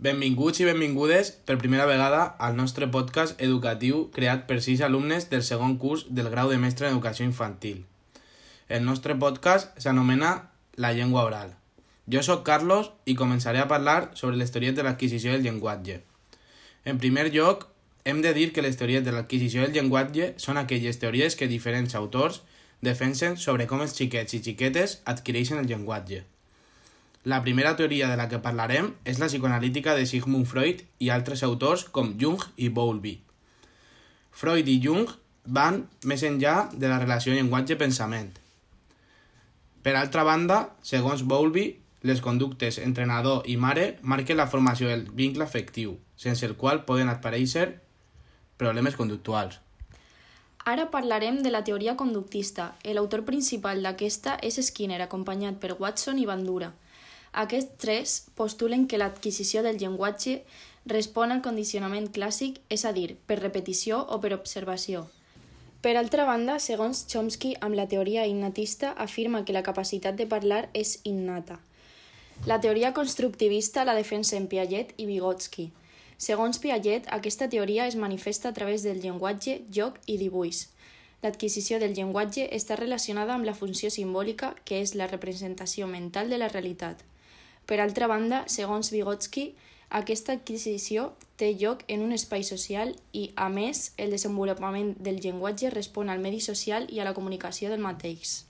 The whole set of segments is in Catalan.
Benvinguts i benvingudes per primera vegada al nostre podcast educatiu creat per sis alumnes del segon curs del grau de mestre en educació infantil. El nostre podcast s'anomena La llengua oral. Jo sóc Carlos i començaré a parlar sobre les teories de l'adquisició del llenguatge. En primer lloc, hem de dir que les teories de l'adquisició del llenguatge són aquelles teories que diferents autors defensen sobre com els xiquets i xiquetes adquireixen el llenguatge. La primera teoria de la que parlarem és la psicoanalítica de Sigmund Freud i altres autors com Jung i Bowlby. Freud i Jung van més enllà de la relació llenguatge-pensament. Per altra banda, segons Bowlby, les conductes entrenador i mare marquen la formació del vincle afectiu, sense el qual poden aparèixer problemes conductuals. Ara parlarem de la teoria conductista. L'autor principal d'aquesta és Skinner, acompanyat per Watson i Bandura. Aquests tres postulen que l'adquisició del llenguatge respon al condicionament clàssic, és a dir, per repetició o per observació. Per altra banda, segons Chomsky, amb la teoria innatista, afirma que la capacitat de parlar és innata. La teoria constructivista la defensen Piaget i Vygotsky. Segons Piaget, aquesta teoria es manifesta a través del llenguatge, joc i dibuix. L'adquisició del llenguatge està relacionada amb la funció simbòlica, que és la representació mental de la realitat. Per altra banda, segons Vygotsky, aquesta adquisició té lloc en un espai social i, a més, el desenvolupament del llenguatge respon al medi social i a la comunicació del mateix.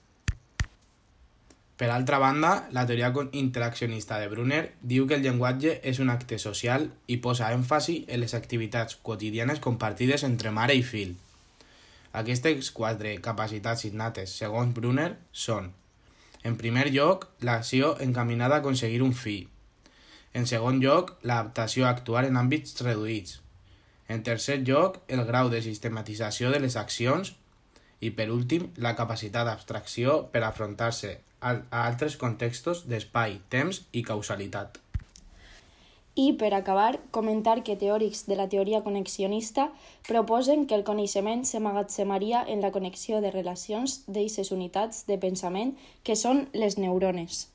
Per altra banda, la teoria interaccionista de Brunner diu que el llenguatge és un acte social i posa èmfasi en les activitats quotidianes compartides entre mare i fill. Aquestes quatre capacitats innates, segons Brunner, són en primer lloc, l'acció encaminada a aconseguir un fi. En segon lloc, l'adaptació a actuar en àmbits reduïts. En tercer lloc, el grau de sistematització de les accions. I per últim, la capacitat d'abstracció per afrontar-se a altres contextos d'espai, temps i causalitat. I, per acabar, comentar que teòrics de la teoria conexionista proposen que el coneixement s'emmagatzemaria en la connexió de relacions d'eixes unitats de pensament que són les neurones.